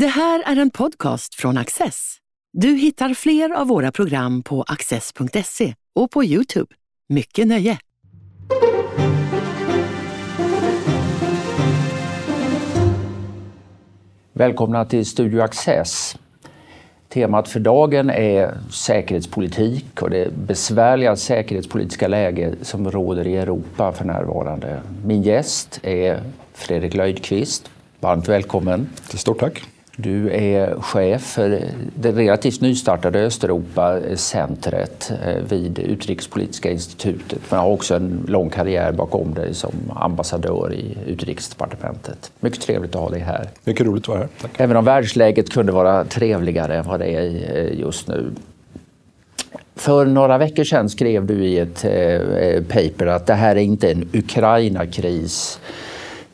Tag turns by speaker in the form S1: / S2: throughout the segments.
S1: Det här är en podcast från Access. Du hittar fler av våra program på access.se och på Youtube. Mycket nöje!
S2: Välkomna till Studio Access. Temat för dagen är säkerhetspolitik och det besvärliga säkerhetspolitiska läge som råder i Europa för närvarande. Min gäst är Fredrik Löjdqvist. Varmt välkommen.
S3: Stort tack.
S2: Du är chef för det relativt nystartade Östeuropa-centret eh, vid Utrikespolitiska institutet men har också en lång karriär bakom dig som ambassadör i Utrikesdepartementet. Mycket trevligt att ha dig här.
S3: Mycket roligt att vara här. Tack.
S2: Även om världsläget kunde vara trevligare än vad det är eh, just nu. För några veckor sedan skrev du i ett eh, paper att det här är inte en Ukraina-kris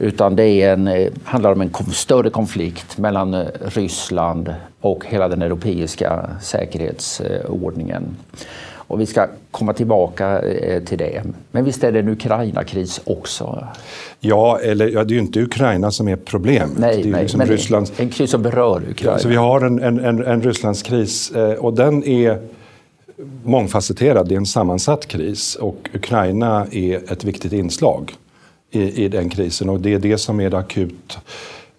S2: utan det en, eh, handlar om en större konflikt mellan eh, Ryssland och hela den europeiska säkerhetsordningen. Och vi ska komma tillbaka eh, till det. Men visst är det en Ukraina-kris också?
S3: Ja, eller ja, det är ju inte Ukraina som är problemet.
S2: Nej,
S3: det är
S2: nej
S3: liksom
S2: men
S3: Rysslands...
S2: en kris som berör Ukraina.
S3: Så vi har en, en, en, en Rysslandskris och den är mångfacetterad. Det är en sammansatt kris och Ukraina är ett viktigt inslag i, i den krisen. Och det är det som är det akut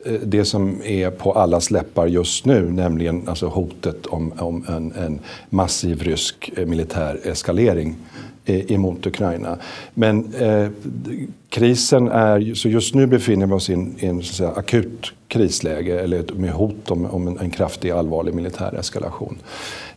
S3: eh, det som är på allas läppar just nu, nämligen alltså hotet om, om en, en, massiv rysk eh, militär eskalering eh, emot Ukraina. Men eh, krisen är, så just nu befinner vi oss i en, en säga, akut krisläge eller med hot om, om en, en kraftig allvarlig militär eskalation.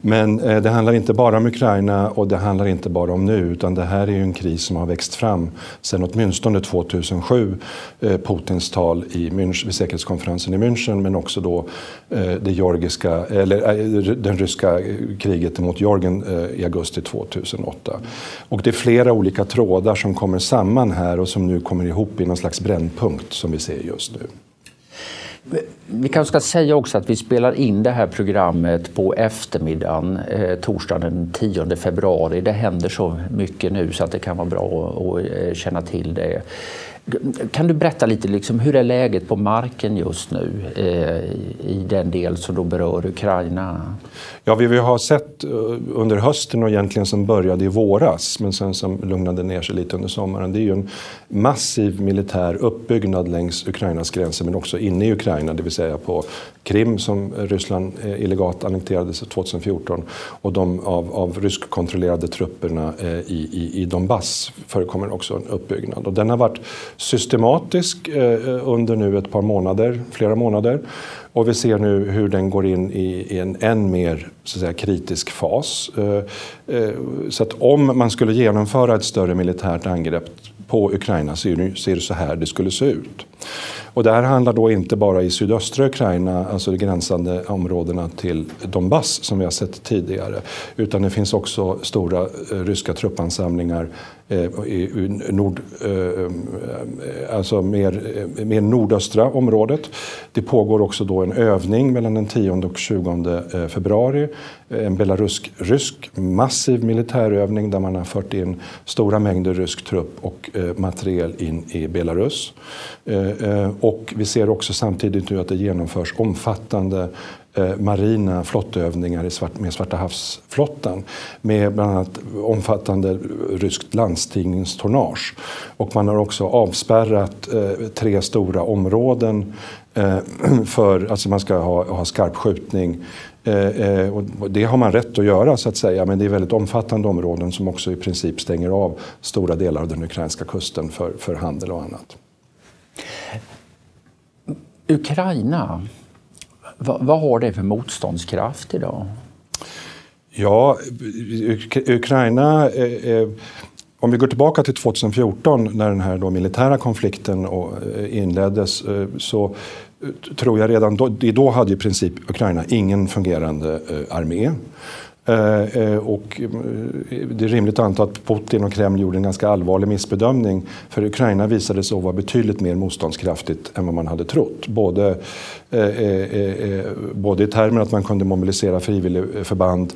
S3: Men eh, det handlar inte bara om Ukraina och det handlar inte bara om nu utan det här är ju en kris som har växt fram sedan åtminstone 2007. Eh, Putins tal i Münch, vid säkerhetskonferensen i München men också då eh, det georgiska, eller, eh, den ryska eh, kriget mot Georgien eh, i augusti 2008. Och det är flera olika trådar som kommer samman här och som nu kommer ihop i någon slags brännpunkt som vi ser just nu.
S2: Vi kanske ska säga också att vi spelar in det här programmet på eftermiddagen, eh, torsdagen den 10 februari. Det händer så mycket nu så att det kan vara bra att eh, känna till det. Kan du berätta lite, liksom, hur är läget på marken just nu eh, i den del som då berör Ukraina?
S3: Ja, vi, vi har sett eh, under hösten och egentligen som började i våras men sen som lugnade ner sig lite under sommaren. Det är ju en massiv militär uppbyggnad längs Ukrainas gränser men också inne i Ukraina, det vill säga på Krim som Ryssland eh, illegalt annekterade 2014 och de av, av ryskkontrollerade trupperna eh, i, i, i Donbass förekommer också en uppbyggnad. Och den har varit systematisk eh, eh, under nu ett par månader, flera månader. Och vi ser nu hur den går in i, en än mer så att säga, kritisk fas. Eh, så att om man skulle genomföra ett större militärt angrepp på Ukraina så ser det så här det skulle se ut. Och det här handlar då inte bara i sydöstra Ukraina, alltså de gränsande områdena till Donbass som vi har sett tidigare, utan det finns också stora ryska truppansamlingar Eh, nord, eh, um, eh, alltså mer, mer nordöstra området. Det pågår också då en övning mellan den 10 och 20 februari. En belarusk-rysk massiv militärövning där man har fört in stora mängder rysk trupp och materiel in i Belarus. Och vi ser också samtidigt nu att det genomförs omfattande Eh, marina flottövningar med Svarta havsflottan med bland annat omfattande ryskt landstigningstonnage. Och man har också avspärrat eh, tre stora områden eh, för, alltså man ska ha, ha skarpskjutning eh, eh, och det har man rätt att göra så att säga, men det är väldigt omfattande områden som också i princip stänger av stora delar av den ukrainska kusten för, för handel och annat.
S2: Ukraina, vad, vad har det för motståndskraft idag?
S3: Ja, Ukraina eh, eh, om vi går tillbaka till 2014 när den här då militära konflikten eh, inleddes eh, så eh, tror jag redan då, då hade i princip Ukraina ingen fungerande armé. Eh, eh, och eh, det är rimligt att anta att Putin och Kreml gjorde en ganska allvarlig missbedömning. För Ukraina visade sig vara betydligt mer motståndskraftigt än vad man hade trott. Både, både i termer att man kunde mobilisera frivilligförband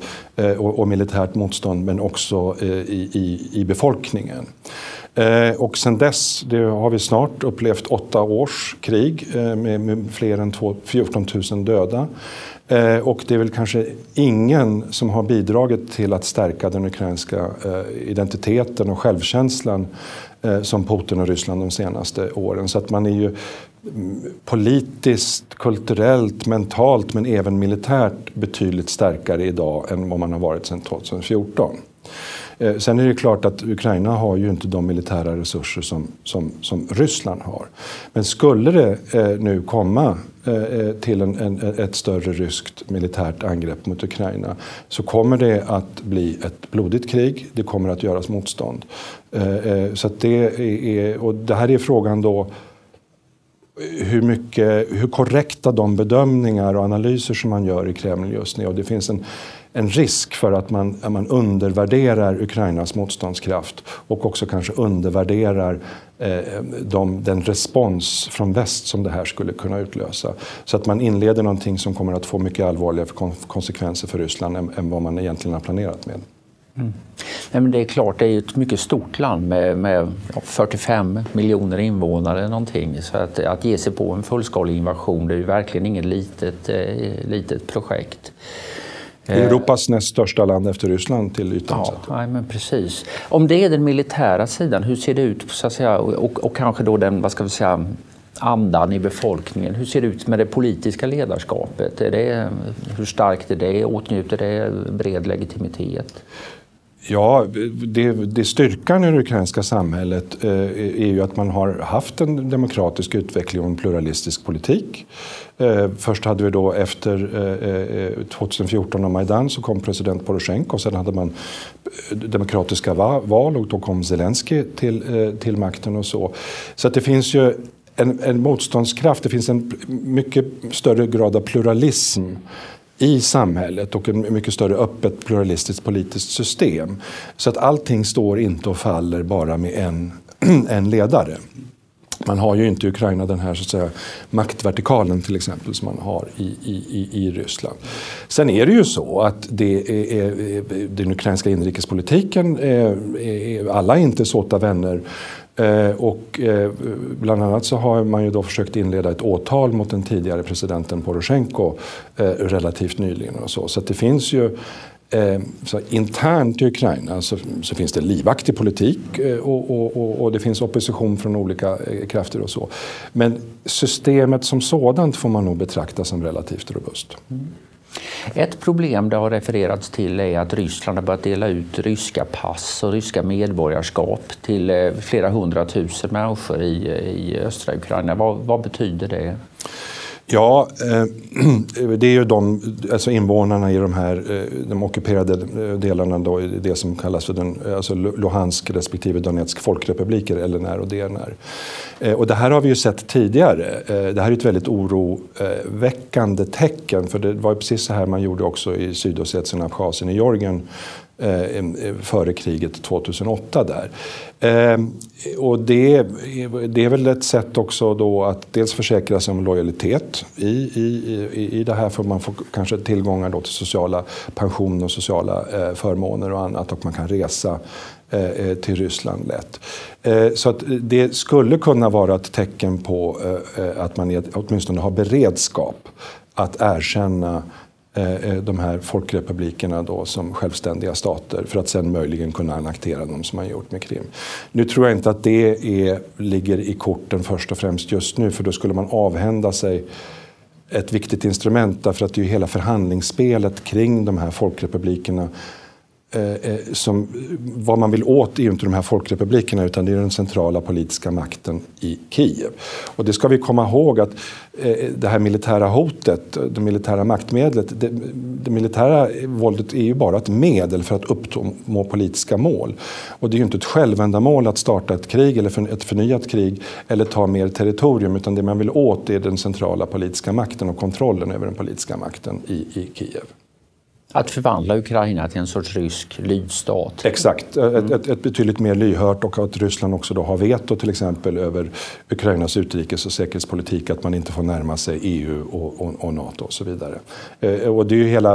S3: och, och militärt motstånd men också i, i, i befolkningen. Eh, och sen dess det har vi snart upplevt åtta års krig eh, med, med, fler än 14 000 döda. Eh, och det är väl kanske ingen som har bidragit till att stärka den ukrainska eh, identiteten och självkänslan eh, som Putin och Ryssland de senaste åren. Så att man är ju mm, politiskt, kulturellt, mentalt men även militärt betydligt starkare idag än vad man har varit sedan 2014. Eh, sen är det klart att Ukraina har ju inte de militära resurser som, som, som Ryssland har. Men skulle det eh, nu komma eh, till en, en, ett större ryskt militärt angrepp mot Ukraina så kommer det att bli ett blodigt krig. Det kommer att göras motstånd. Så det, är, och det här är frågan då hur, mycket, hur korrekta de bedömningar och analyser som man gör i Kreml just nu. Och det finns en en risk för att man, att man undervärderar Ukrainas motståndskraft och också kanske undervärderar eh, de, den respons från väst som det här skulle kunna utlösa. Så att man inleder någonting som kommer att få mycket allvarliga konsekvenser för Ryssland än, än vad man egentligen har planerat med.
S2: Mm. Nej, men det är klart, det är ett mycket stort land med, med 45 miljoner invånare någonting. Så att, att ge sig på en fullskalig invasion det är ju verkligen inget litet, eh, litet projekt.
S3: Europas näst största land efter Ryssland till ytan.
S2: Ja, nej, men precis. Om det är den militära sidan, hur ser det ut så att säga, och, och kanske då den, vad ska vi säga, andan i befolkningen. Hur ser det ut med det politiska ledarskapet? Är det, hur starkt är det? Åtnjuter det bred legitimitet?
S3: Ja, det, det styrkan i det ukrainska samhället eh, är ju att man har haft en demokratisk utveckling och en pluralistisk politik. Eh, först hade vi då efter eh, eh 2014 och Majdan så kom president Poroshenko och sen hade man eh, demokratiska val och då kom Zelensky till, eh, till makten och så. Så att det finns ju en, en motståndskraft, det finns en mycket större grad av pluralism i samhället och en mycket större öppet pluralistiskt politiskt system. Så att allting står inte och faller bara med en, en ledare. Man har ju inte i Ukraina den här så att säga, maktvertikalen till exempel som man har i, i, i Ryssland. Sen är det ju så att det är, är, den ukrainska inrikespolitiken, är, är, alla är inte såta vänner Eh, och eh, bland annat så har man ju då försökt inleda ett åtal mot den tidigare presidenten Poroshenko eh, relativt nyligen. Och så. så det finns ju så internt i Ukraina så, så, finns det livaktig politik och, och, och, och, det finns opposition från olika krafter och så. Men systemet som sådant får man nog betrakta som relativt robust. Mm.
S2: Ett problem det har refererats till är att Ryssland har börjat dela ut ryska pass och ryska medborgarskap till eh, flera hundratusen människor i, i östra Ukraina. Vad, vad betyder det?
S3: Ja, eh, det är ju de, alltså invånarna i de här eh, de ockuperade eh, delarna, då, det som kallas för den, eh, alltså Luhansk respektive Donetsk folkrepubliker, LNR och DNR. Eh, och det här har vi ju sett tidigare. Det här är ett väldigt oroväckande tecken, för det var precis så här man gjorde också i Sydossetien, Abchazien, i Georgien Eh, eh, före kriget 2008 där. Ehm, och det, det är väl ett sätt också då att dels försäkra sig om lojalitet i, i, i, i det här för man får kanske tillgångar då till sociala pensioner och sociala eh, förmåner och annat och man kan resa till Ryssland lätt. Så att det skulle kunna vara ett tecken på att man åtminstone har beredskap att erkänna Eh, eh, de här folkrepublikerna då som självständiga stater för att sen möjligen kunna annektera dem som man gjort med Krim. Nu tror jag inte att det är, ligger i korten först och främst just nu för då skulle man avhända sig ett viktigt instrument därför att det är ju hela förhandlingsspelet kring de här folkrepublikerna Eh, eh, som, vad man vill åt är ju inte de här folkrepublikerna utan det är den centrala politiska makten i Kiev. Och det ska vi komma ihåg att eh, det här militära hotet, det militära maktmedlet, det, det, militära våldet är ju bara ett medel för att uppnå politiska mål. Och det är ju inte ett självändamål att starta ett krig eller för, ett förnyat krig eller ta mer territorium utan det man vill åt är den centrala politiska makten och kontrollen över den politiska makten i, i Kiev.
S2: Att förvandla Ukraina till en sorts rysk lydstat.
S3: Exakt, mm. ett, ett, ett, betydligt mer lyhört och att Ryssland också då har veto till exempel över Ukrainas utrikes och säkerhetspolitik, att man inte får närma sig EU och, och, och Nato och så vidare. Eh, och det är ju hela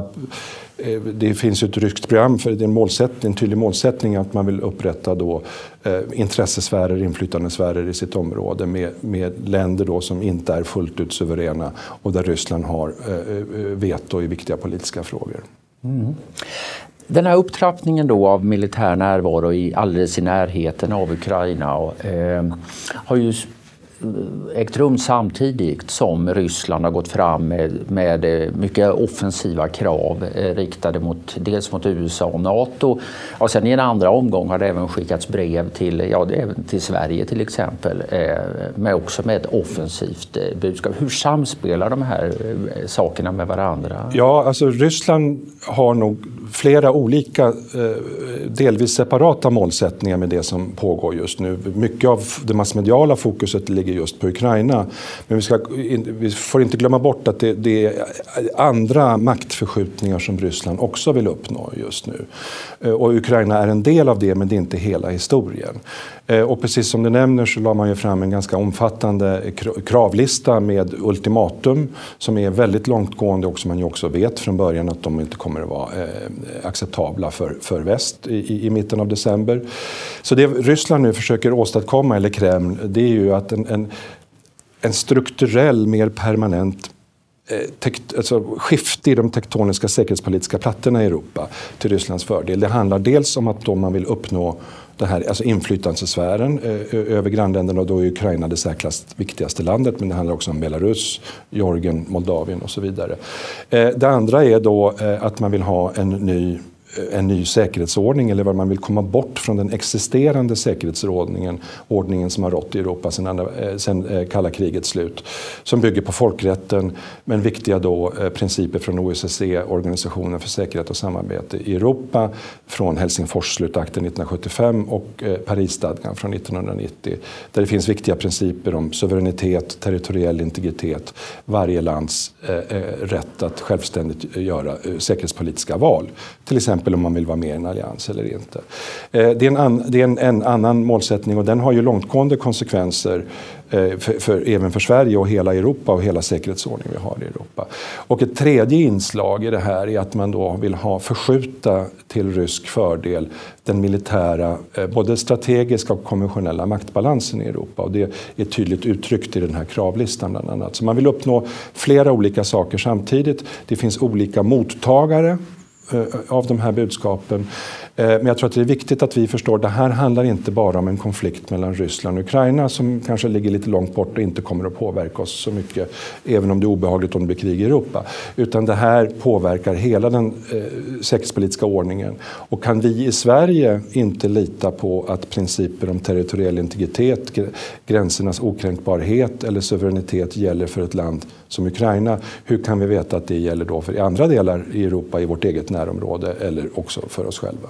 S3: eh, det finns ju ett ryskt program för det är en, målsättning, en tydlig målsättning att man vill upprätta då, eh, intressesfärer, inflytandesfärer i sitt område med, med länder då som inte är fullt ut suveräna och där Ryssland har eh, eh veto i viktiga politiska frågor. Mm.
S2: Den här upptrappningen då av militär närvaro i, alldeles i närheten av Ukraina och, eh, har ju ägt rum samtidigt som Ryssland har gått fram med, med eh, mycket offensiva krav eh, riktade mot, dels mot USA och Nato. Och sen i en andra omgång har det även skickats brev till, ja, till Sverige till exempel, eh, med också med ett offensivt eh, budskap. Hur samspelar de här eh, sakerna med varandra?
S3: Ja, alltså Ryssland har nog flera olika, eh, delvis separata målsättningar med det som pågår just nu. Mycket av det massmediala fokuset ligger just på Ukraina. Men vi, ska, vi får inte glömma bort att det, det, är andra maktförskjutningar som Ryssland också vill uppnå just nu. Eh, och Ukraina är en del av det, men det är inte hela historien. Eh, och precis som du nämner så la man ju fram en ganska omfattande kravlista med ultimatum som är väldigt långtgående och som man ju också vet från början att de inte kommer att vara eh, acceptabla för, för väst i, i mitten av december. Så det Ryssland nu försöker åstadkomma, eller Kreml, det är ju att en, en, en strukturell, mer permanent eh, alltså, skifte i de tektoniska säkerhetspolitiska plattorna i Europa till Rysslands fördel. Det handlar dels om att man vill uppnå det här, alltså inflytandesfären eh, över grannländerna och då är Ukraina det särklass viktigaste landet men det handlar också om Belarus, Georgien, Moldavien och så vidare. Eh, det andra är då eh, att man vill ha en ny en ny säkerhetsordning eller vad man vill komma bort från den existerande säkerhetsordningen ordningen som har rått i Europa sedan, eh, sedan eh, kalla krigets slut. Som bygger på folkrätten men viktiga då eh, principer från OSSE, Organisationen för säkerhet och samarbete i Europa från Helsingforsslutakten 1975 och Parisstadgan från 1990 där det finns viktiga principer om suveränitet, territoriell integritet, varje lands rätt att självständigt göra säkerhetspolitiska val. Till exempel exempel om man vill vara med i en allians eller inte. Eh, det är, en, an, det är en, en, annan målsättning och den har ju långtgående konsekvenser eh, för, för, även för Sverige och hela Europa och hela säkerhetsordningen vi har i Europa. Och ett tredje inslag i det här är att man då vill ha förskjuta till rysk fördel den militära, eh, både strategiska och konventionella maktbalansen i Europa. Och det är tydligt uttryckt i den här kravlistan bland annat. Så man vill uppnå flera olika saker samtidigt. Det finns olika mottagare Eh, av de här budskapen. Eh, men jag tror att det är viktigt att vi förstår att det här handlar inte bara om en konflikt mellan Ryssland och Ukraina som kanske ligger lite långt bort och inte kommer att påverka oss så mycket, även om det är obehagligt om det blir krig i Europa. Utan det här påverkar hela den eh, säkerhetspolitiska ordningen. Och kan vi i Sverige inte lita på att principer om territoriell integritet, gränsernas okränkbarhet eller suveränitet gäller för ett land som Ukraina, hur kan vi veta att det gäller då för andra delar i Europa, i vårt eget närområde eller också för oss själva?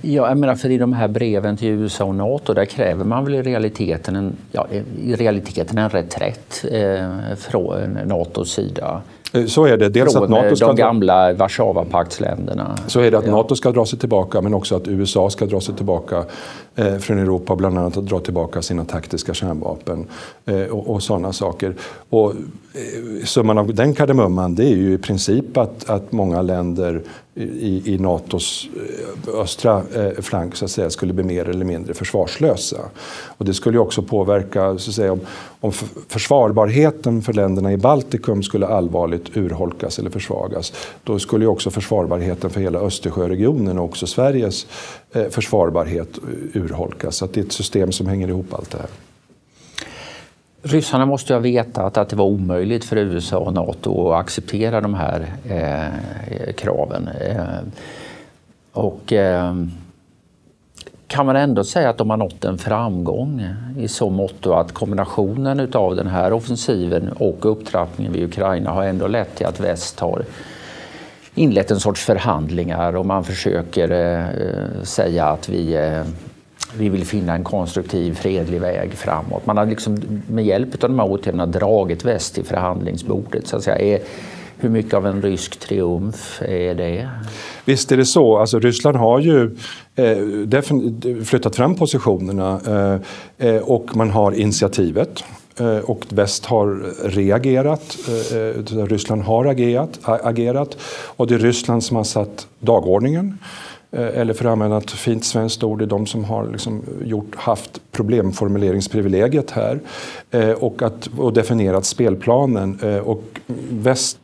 S2: Ja, jag menar för i de här breven till USA och Nato där kräver man väl i realiteten en, ja, i realiteten en reträtt eh, från Natos sida.
S3: Eh, så är det. Dels
S2: från
S3: att NATO
S2: eh, ska de gamla Warszawapaktsländerna.
S3: Så är det att NATO ska dra sig tillbaka men också att USA ska dra sig tillbaka eh, från Europa, bland annat att dra tillbaka sina taktiska kärnvapen eh, och, och sådana saker. Och, eh, summan av den kardemumman det är ju i princip att, att många länder i, i Natos eh, östra eh, flank så att säga, skulle bli mer eller mindre försvarslösa. Och det skulle också påverka så att säga, om, om försvarbarheten för länderna i Baltikum skulle allvarligt urholkas eller försvagas. Då skulle också försvarbarheten för hela Östersjöregionen och också Sveriges eh, försvarbarhet urholkas. Så det är ett system som hänger ihop allt det här.
S2: Ryssarna måste ju ha vetat att det var omöjligt för USA och Nato att acceptera de här eh, kraven. Eh, och eh, kan man ändå säga att de har nått en framgång i så mått att kombinationen av den här offensiven och upptrappningen vid Ukraina har ändå lett till att väst har inlett en sorts förhandlingar och man försöker eh, säga att vi eh, vi vill finna en konstruktiv, fredlig väg framåt. Man har liksom med hjälp av de här åtgärderna dragit väst till förhandlingsbordet. Så att säga. Är, hur mycket av en rysk triumf är det?
S3: Visst är det så. Alltså, Ryssland har ju eh, flyttat fram positionerna eh, eh, och man har initiativet. Eh, och väst har reagerat. Eh, Ryssland har agerat, agerat och det är Ryssland som har satt dagordningen. Eh, eller för att använda ett fint svenskt ord, det är de som har liksom gjort, haft problemformuleringsprivilegiet här eh, och, att, och definierat spelplanen. Eh, och väst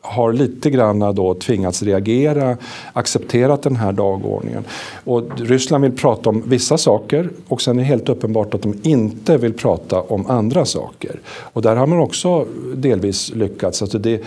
S3: har lite grann då tvingats reagera, accepterat den här dagordningen. Och Ryssland vill prata om vissa saker och sen är det helt uppenbart att de inte vill prata om andra saker. Och där har man också delvis lyckats. Alltså det,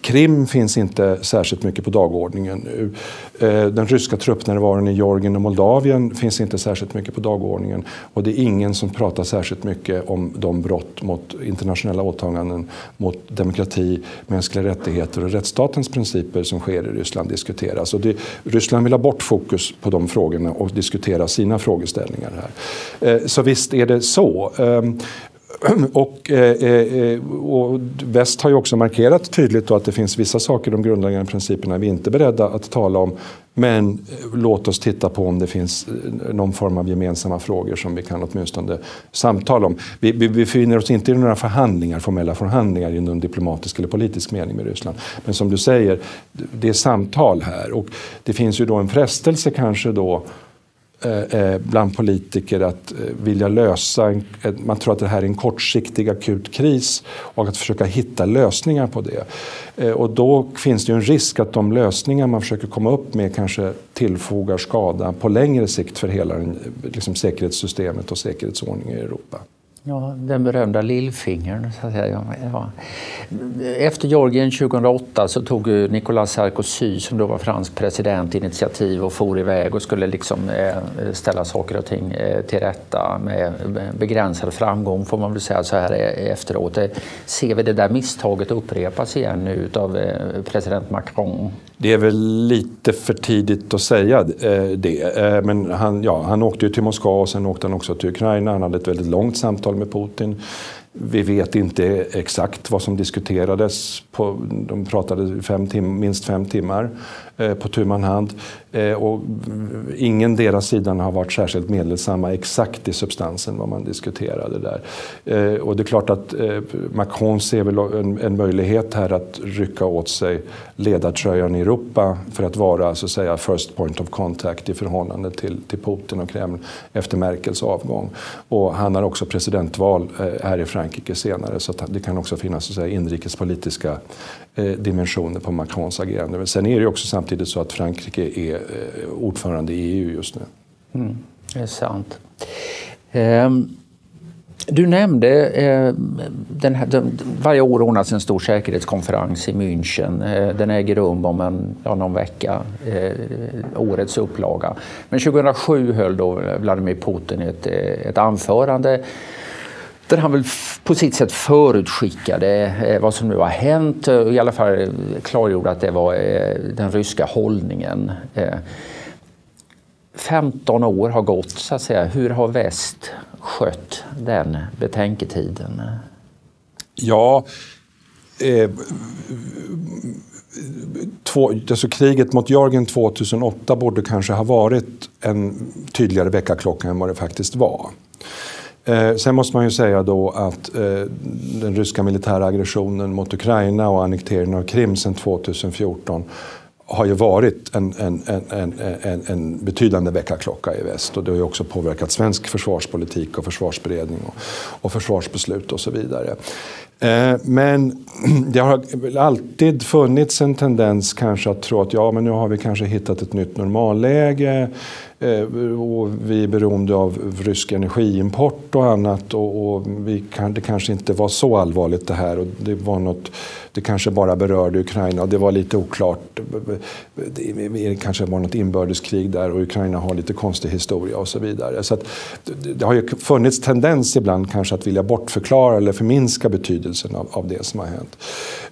S3: Krim finns inte särskilt mycket på dagordningen nu. Eh, den ryska truppnärvaron i Georgien och Moldavien finns inte särskilt mycket på dagordningen. Och det är ingen som pratar särskilt mycket om de brott mot internationella åtaganden mot demokrati, mänskliga rättigheter och rättsstatens principer som sker i Ryssland diskuteras. Och det, Ryssland vill ha bort fokus på de frågorna och diskutera sina frågeställningar här. Eh, så visst är det så. Ehm, Och, eh, eh, och, väst har ju också markerat tydligt att det finns vissa saker, de grundläggande principerna, vi är inte beredda att tala om. Men eh, låt oss titta på om det finns eh, någon form av gemensamma frågor som vi kan åtminstone samtala om. Vi, vi befinner oss inte i några förhandlingar, formella förhandlingar i någon diplomatisk eller politisk mening med Ryssland. Men som du säger, det är samtal här och det finns ju då en frestelse kanske då eh, Eh, eh, bland politiker att eh, vilja lösa, en, man tror att det här är en kortsiktig akut kris och att försöka hitta lösningar på det. Och då finns det ju en risk att de lösningar man försöker komma upp med kanske tillfogar skada på längre sikt för hela liksom, säkerhetssystemet och säkerhetsordningen i Europa.
S2: Ja, den berömda lillfingern. Så att säga. Ja. Efter Georgien 2008 så tog Nicolas Sarkozy, som då var fransk president, initiativ och for iväg och skulle liksom eh, ställa saker och ting eh, till rätta med begränsad framgång, får man väl säga så här eh, efteråt. Ser vi det där misstaget upprepas igen nu av president Macron?
S3: Det är väl lite för tidigt att säga eh, det. Eh, men han, ja, han åkte ju till Moskva och sen åkte han också till Ukraina. Han hade ett väldigt långt samtal med Putin. Vi vet inte exakt vad som diskuterades. På, de pratade fem tim minst fem timmar eh, på tu man hand. Eh, och ingen deras sidan har varit särskilt meddelsamma exakt i substansen vad man diskuterade där. Eh, och det är klart att eh, Macron ser väl en, en, möjlighet här att rycka åt sig ledartröjan i Europa för att vara så att säga first point of contact i förhållande till, till Putin och Kreml efter Merkels avgång. Och han har också presidentval här i Frankrike senare så det kan också finnas så att säga, inrikespolitiska dimensioner på Macrons agerande. Men sen är det ju också samtidigt så att Frankrike är Eh, ordförande i EU just nu.
S2: Mm, det är sant. Um... Du nämnde eh, den här, den, varje år ordnas en stor säkerhetskonferens i München. Eh, den äger rum om en, ja, någon vecka, eh, årets upplaga. Men 2007 höll då Vladimir Putin ett, eh, ett anförande där han väl på sitt sätt förutskickade eh, vad som nu har hänt och i alla fall eh, klargjorde att det var den ryska hållningen. 15 år har gått, så att säga. Hur har väst skött den betänketiden?
S3: Ja, eh, två, alltså kriget mot Georgien 2008 borde kanske ha varit en tydligare väckarklocka än vad det faktiskt var. Eh, sen måste man ju säga då att eh, den ryska militära aggressionen mot Ukraina och annekteringen av Krim sedan 2014 har ju varit en, en, en, en, en betydande väckarklocka i väst och det har ju också påverkat svensk försvarspolitik och försvarsberedning och, och försvarsbeslut och så vidare. Eh, men det har alltid funnits en tendens kanske att tro att ja, men nu har vi kanske hittat ett nytt normalläge. Eh, och vi är beroende av rysk energiimport och annat och, och vi kan, det kanske inte var så allvarligt det här och det var något, det kanske bara berörde Ukraina och det var lite oklart. Det, det kanske var något inbördeskrig där och Ukraina har lite konstig historia och så vidare. Så att, det har ju funnits tendens ibland kanske att vilja bortförklara eller förminska betydelsen av, av det som har hänt.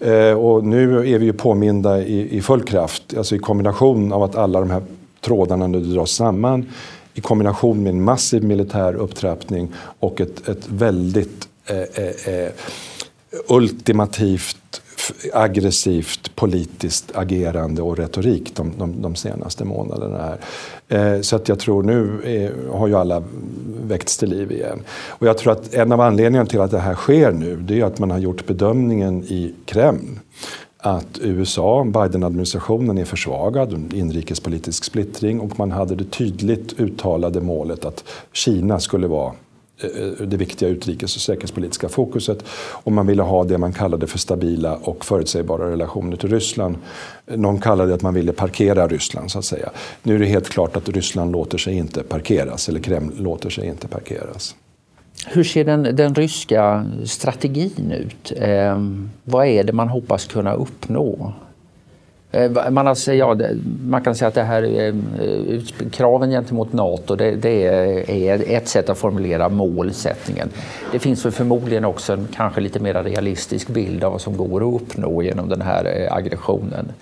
S3: Eh, och nu är vi ju påminda i, i full kraft, alltså i kombination av att alla de här trådarna nu dras samman i kombination med en massiv militär upptrappning och ett, ett väldigt eh, eh, eh ultimativt aggressivt politiskt agerande och retorik de, de, de senaste månaderna. Här. Eh, så att jag tror nu är, har ju alla väckts till liv igen. Och jag tror att en av anledningarna till att det här sker nu, det är att man har gjort bedömningen i Kreml att USA, Biden-administrationen är försvagad, inrikespolitisk splittring och man hade det tydligt uttalade målet att Kina skulle vara eh, eh, det viktiga utrikes och säkerhetspolitiska fokuset och man ville ha det man kallade för stabila och förutsägbara relationer till Ryssland. Någon kallade det att man ville parkera Ryssland så att säga. Nu är det helt klart att Ryssland låter sig inte parkeras eller Kreml låter sig inte parkeras.
S2: Hur ser den, den ryska strategin ut? Eh, vad är det man hoppas kunna uppnå? Eh, man, alltså, ja, man kan säga att det här eh, kraven gentemot Nato det, det, är ett sätt att formulera målsättningen. Det finns väl förmodligen också en kanske lite mer realistisk bild av vad som går att uppnå genom den här eh, aggressionen.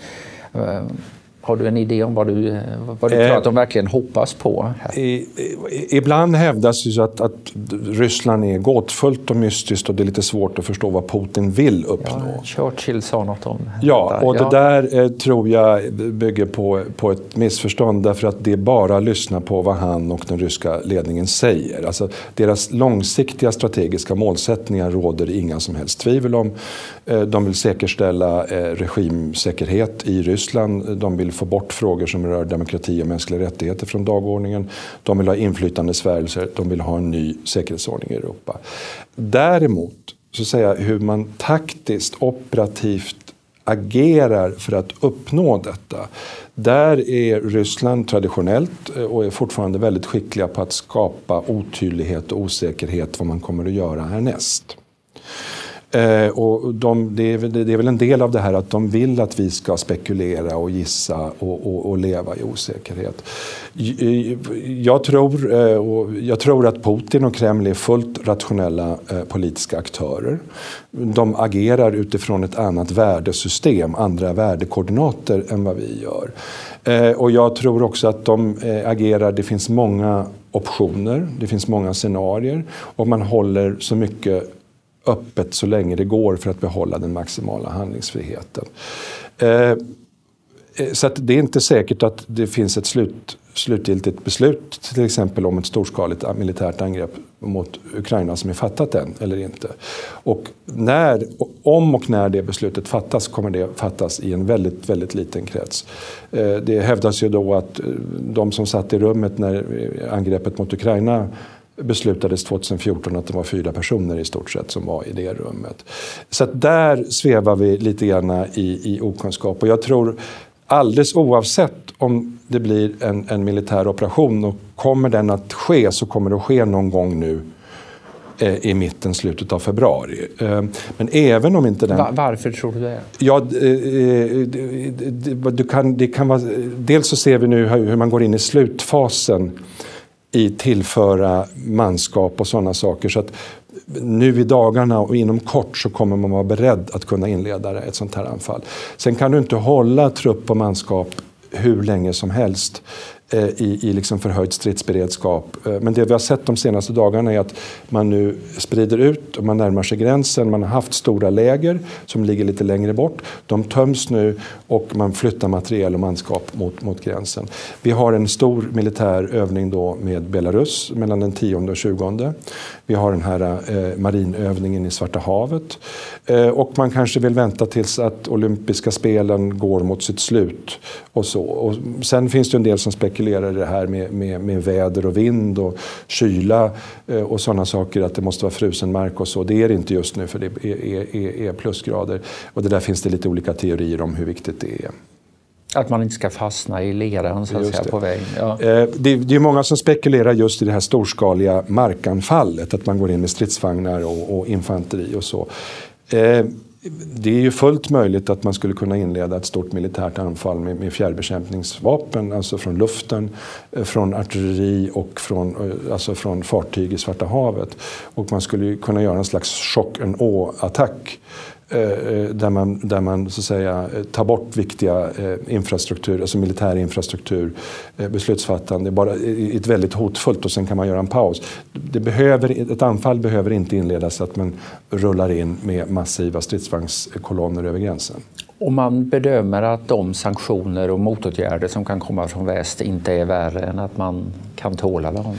S2: Ehm, Eh, har du en idé om vad du, vad du tror att de verkligen hoppas på? I,
S3: ibland hävdas ju att, att Ryssland är gåtfullt och mystiskt och det är lite svårt att förstå vad Putin vill uppnå.
S2: Ja, Churchill sa något om
S3: Ja, och ja. det där eh, tror jag bygger på, på ett missförstånd därför att det är bara att lyssna på vad han och den ryska ledningen säger. Alltså, deras långsiktiga strategiska målsättningar råder inga som helst tvivel om. Eh, de vill säkerställa eh, regimsäkerhet i Ryssland. De vill få bort frågor som rör demokrati och mänskliga rättigheter från dagordningen. De vill ha inflytande Sverige, de vill ha en ny säkerhetsordning i Europa. Däremot, så säga, hur man taktiskt, operativt agerar för att uppnå detta. Där är Ryssland traditionellt eh, och är fortfarande väldigt skickliga på att skapa otydlighet och osäkerhet vad man kommer att göra härnäst. Eh, och de, det, är, det, är, väl en del av det här att de vill att vi ska spekulera och gissa och, och, och leva i osäkerhet. Eh, jag tror, eh, och jag tror att Putin och Kreml är fullt rationella eh, politiska aktörer. De agerar utifrån ett annat värdesystem, andra värdekoordinater än vad vi gör. Eh, och jag tror också att de eh, agerar, det finns många optioner, det finns många scenarier och man håller så mycket öppet så länge det går för att behålla den maximala handlingsfriheten. Eh, eh så det är inte säkert att det finns ett slut, slutgiltigt beslut till exempel om ett storskaligt militärt angrepp mot Ukraina som är fattat än eller inte. Och när, om och när det beslutet fattas kommer det fattas i en väldigt, väldigt liten krets. Eh, det hävdas ju då att eh, de som satt i rummet när eh, angreppet mot Ukraina beslutades 2014 att det var fyra personer i stort sett som var i det rummet. Så där svävar vi lite grann i, i okunskap. Och jag tror alldeles oavsett om det blir en, en militär operation och kommer den att ske så kommer det att ske någon gång nu eh, i mitten, slutet av februari. Eh, men även om inte den...
S2: Varför tror du det?
S3: Ja, eh, det, kan, det kan vara... Dels så ser vi nu hur man går in i slutfasen i tillföra manskap och sådana saker. Så att nu i dagarna och inom kort så kommer man vara beredd att kunna inleda ett sånt här anfall. Sen kan du inte hålla trupp och manskap hur länge som helst. Eh, I, i liksom förhöjd stridsberedskap. Eh, men det vi har sett de senaste dagarna är att man nu sprider ut och man närmar sig gränsen. Man har haft stora läger som ligger lite längre bort. De töms nu och man flyttar materiel och manskap mot, mot gränsen. Vi har en stor militär övning då med Belarus mellan den 10 och 20. Vi har den här eh, marinövningen i Svarta havet. Eh, och man kanske vill vänta tills att olympiska spelen går mot sitt slut. Och så. Och sen finns det en del som spekulerar spekulerar i det här med, med, med väder och vind och kyla eh, och sådana saker, att det måste vara frusen mark och så. Det är det inte just nu för det är, är, är plusgrader. Och det där finns det lite olika teorier om hur viktigt det är.
S2: Att man inte ska fastna i leran så att säga, på vägen. Ja.
S3: Eh, det, det är många som spekulerar just i det här storskaliga markanfallet, att man går in med stridsvagnar och, och infanteri och så. Det är ju fullt möjligt att man skulle kunna inleda ett stort militärt anfall med, med fjärrbekämpningsvapen, alltså från luften, eh, från artilleri och från, eh, alltså från fartyg i Svarta havet. Och man skulle kunna göra en slags chock and attack där man, där man så säga, tar bort viktiga infrastruktur, alltså militär infrastruktur, beslutsfattande, bara ett väldigt hotfullt och sen kan man göra en paus. Det behöver, ett anfall behöver inte inledas så att man rullar in med massiva stridsvagnskolonner över gränsen.
S2: Och man bedömer att de sanktioner och motåtgärder som kan komma från väst inte är värre än att man kan tåla dem?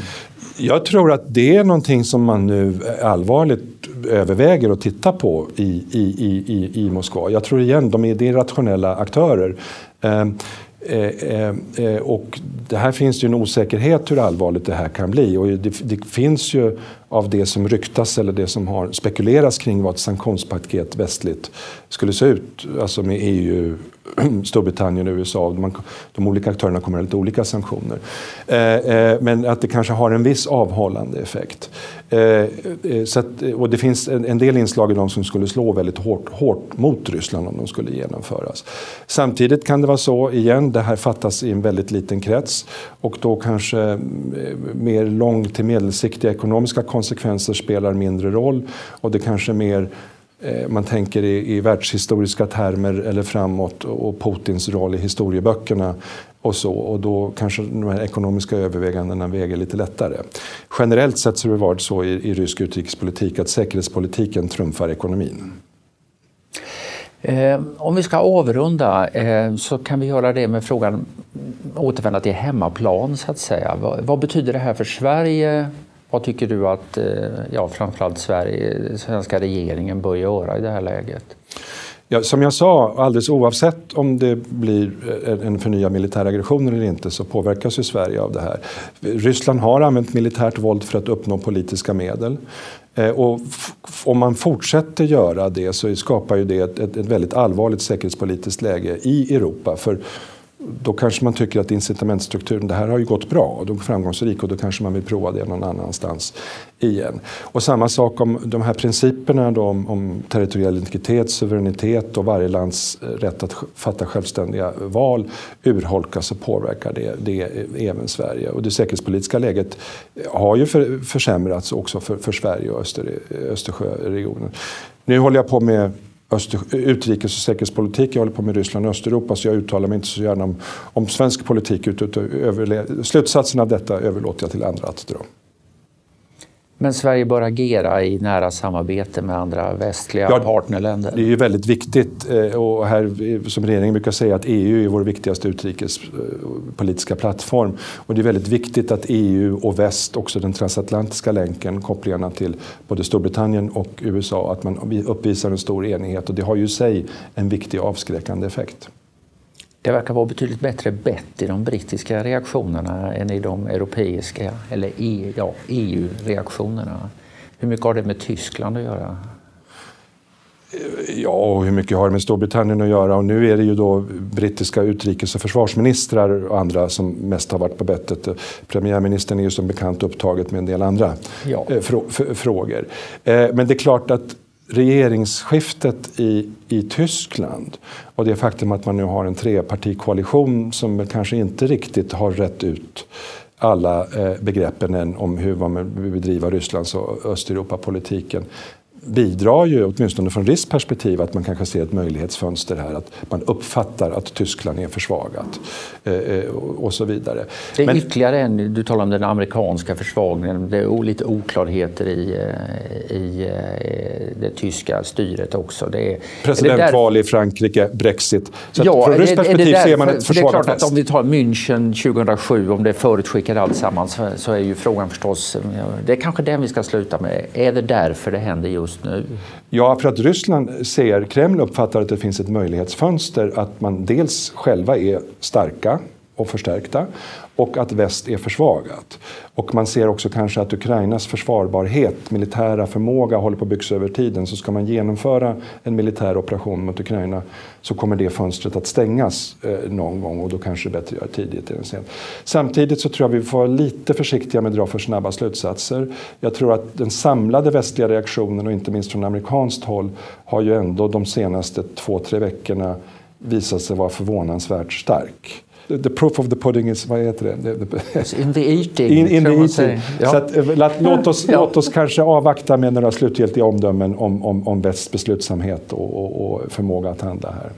S3: Jag tror att det är någonting som man nu allvarligt överväger att titta på i, i, i, i Moskva. Jag tror igen, de är, det är rationella aktörer. Ehm, eh, eh, eh, och det här finns ju en osäkerhet hur allvarligt det här kan bli. Och det, det, finns ju av det som ryktas eller det som har spekulerats kring vad ett sanktionspaket västligt skulle se ut. Alltså med EU, Storbritannien och USA. Man, de olika aktörerna kommer att ha lite olika sanktioner. Eh, eh, men att det kanske har en viss avhållande effekt. Eh, så att, och det finns en, del inslag i dem som skulle slå väldigt hårt, hårt mot Ryssland om de skulle genomföras. Samtidigt kan det vara så, igen, det här fattas i en väldigt liten krets och då kanske mer lång till medelsiktiga ekonomiska konsekvenser spelar mindre roll och det kanske mer Eh, man tänker i, i världshistoriska termer eller framåt och Putins roll i historieböckerna och så. Och då kanske de här ekonomiska övervägandena väger lite lättare. Generellt sett så har det varit så i, i rysk utrikespolitik att säkerhetspolitiken trumfar ekonomin.
S2: Eh, om vi ska avrunda eh, så kan vi göra det med frågan återvända till hemmaplan så att säga. Vad, vad betyder det här för Sverige vad tycker du att eh, ja, framförallt Sverige, svenska regeringen bör göra i det här läget?
S3: Ja, som jag sa, alldeles oavsett om det blir eh, en förnyad militär aggression eller inte så påverkas ju Sverige av det här. Ryssland har använt militärt våld för att uppnå politiska medel. Eh, och om man fortsätter göra det så skapar ju det ett, ett, ett väldigt allvarligt säkerhetspolitiskt läge i Europa. För då kanske man tycker att incitamentstrukturen, det här har ju gått bra och de är framgångsrik och då kanske man vill prova det någon annanstans igen. Och samma sak om de här principerna då om, om territoriell integritet, suveränitet och varje lands eh, rätt att fatta självständiga val urholkas och påverkar det, det eh, även Sverige. Och det säkerhetspolitiska läget eh, har ju för, försämrats också för, för Sverige och Öster, Östersjöregionen. Nu håller jag på med Öster, utrikes och säkerhetspolitik. Jag håller på med Ryssland och Östeuropa så jag uttalar mig inte så gärna om, om svensk politik. Utan slutsatsen av detta överlåter jag till andra att dra.
S2: Men Sverige bör agera i nära samarbete med andra västliga ja, partnerländer?
S3: Det är ju väldigt viktigt eh, och här som regeringen brukar säga att EU är vår viktigaste utrikespolitiska plattform. Och det är väldigt viktigt att EU och väst, också den transatlantiska länken, kopplingarna till både Storbritannien och USA, att man uppvisar en stor enighet och det har ju i sig en viktig avskräckande effekt.
S2: Det verkar vara betydligt bättre bett i de brittiska reaktionerna än i de europeiska eller e, ja, EU-reaktionerna. Hur mycket har det med Tyskland att göra?
S3: Ja, och hur mycket har det med Storbritannien att göra? Och nu är det ju då brittiska utrikes och försvarsministrar och andra som mest har varit på bettet. Premiärministern är ju som bekant upptaget med en del andra ja. Eh, frågor. Eh, men det är klart att regeringsskiftet i, i Tyskland och det faktum att man nu har en trepartikoalition som kanske inte riktigt har rätt ut alla eh, begreppen än om hur man vill bedriva Rysslands och Östeuropapolitiken bidrar ju, åtminstone från RISs perspektiv, att man kanske ser ett möjlighetsfönster här. Att man uppfattar att Tyskland är försvagat eh, eh och så vidare.
S2: Det är Men, ytterligare en, du talar om den amerikanska försvagningen. Det är lite oklarheter i, eh, i det tyska styret också. Det är,
S3: Presidentval i Frankrike, Brexit. Så ja, från RISs perspektiv där, ser man ett försvagat
S2: Det är klart att om vi tar München 2007, om det förutskickar alltsammans, så är ju frågan förstås, det är kanske den vi ska sluta med. Är det därför det händer just just nu?
S3: Ja, för att Ryssland ser, Kreml uppfattar att det finns ett möjlighetsfönster att man dels själva är starka och förstärkta och att väst är försvagat. Och man ser också kanske att Ukrainas försvarbarhet, militära förmåga håller på att byggas över tiden. Så ska man genomföra en militär operation mot Ukraina så kommer det fönstret att stängas eh, någon gång och då kanske det är bättre att göra tidigt än sent. Samtidigt så tror jag vi får vara lite försiktiga med att dra för snabba slutsatser. Jag tror att den samlade västliga reaktionen och inte minst från amerikanskt håll har ju ändå de senaste två, tre veckorna visat sig vara förvånansvärt stark. The proof of the pudding is, vad heter det?
S2: In the eating.
S3: In, in the eating. Ja. Så att, eh, låt, oss, ja. låt oss kanske avvakta med några slutgiltiga omdömen om, om, om västs beslutsamhet och, och, och förmåga att handla här.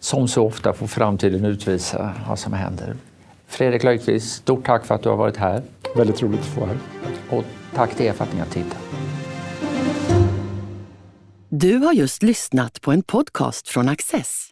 S2: Som så ofta får framtiden utvisa vad som händer. Fredrik Löfqvist, stort tack för att du har varit här.
S3: Väldigt roligt att få vara här.
S2: Och tack till er för att ni har tittat.
S1: Du har just lyssnat på en podcast från Access.